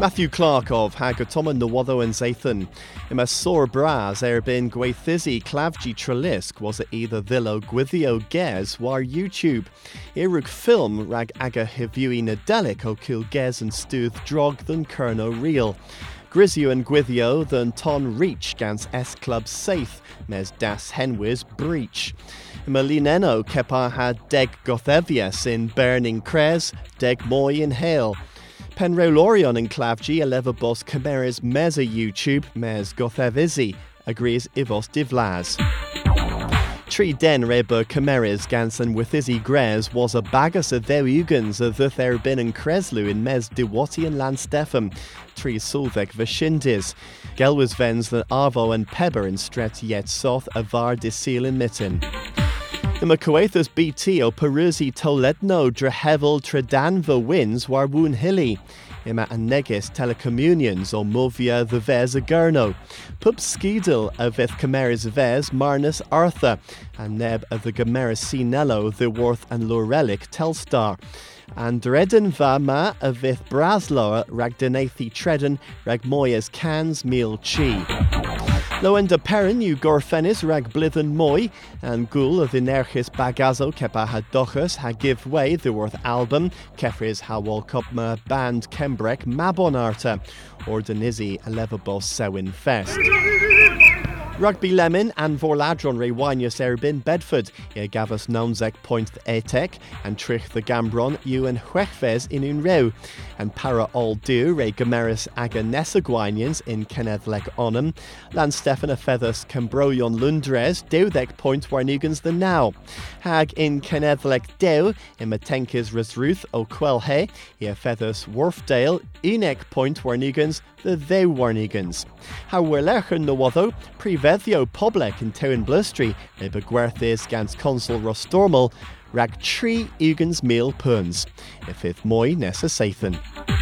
Matthew Clark of Hagatoman Nawado and Zathan. Ima sor bras erbyn gweithysi clavgi trelisk was it either dhilo gwithio ges war YouTube. Irug film rag aga hiviwi nadelic o kil ges and stooth drog than kerno real. Grisio and Gwithio than ton reach gans S Club safe mes das henwis breach. Malineno kepa had deg gothevias in burning cres, deg moy in hail. Penrolorion in Clavgi, a boss Cameras meza YouTube, mes gothevizi, agrees Ivos divlas. Tree den reba Cameras gansen with izzy gres was a bagus of their ugans of the therbin and creslu in mes diwati and landstefan. Tree sulvek vashindis. Gelwas vens the arvo and peber in stret yet soth avar disil in mitten. Ima Coethus BT o Perusi Toledno Drehevel Tredanva wins war woon hilly. Ima Anegis Telecommunions o Movia the Vez Agurno. Pub of Vith Cameras Vez Marnus Arthur. And Neb of the Gameras Sinello the Worth and Lorelic Telstar. And Dreden va ma of Vith Brasloa Ragdenathi Treden Ragmoyas Cans Meal Chi. Loenda perin yw gorffenus rag blithen moi, and gul of inerchis bagazo kepa ha ha give way the worth album, kefris ha ma band Kembrek Mabonarta, or Denizzi Elevabos Sewin Fest. Rugby Lemon and Vorladron re Winius Erbin Bedford, nonzek point etek, and trich the Gambron, you and Huechves in un Unreu, and para all do re Gameris aga Nessaguinians in Kennethlek onum, Lan Stefan feathers Cambroion Lundres, deudek point Warnugans the now. Hag in Kennethlek deu, in Matenkis Resruth o Quelhe, ye feathers Wharfedale, Enek point Warnugans, the they Warnugans. How we're lechen no wotho, prevent Fethio Poblek in Tewin Blustry, e begwerthis gans consul Rostormal, rag tri ugans meal puns, if if moi nessa sathan.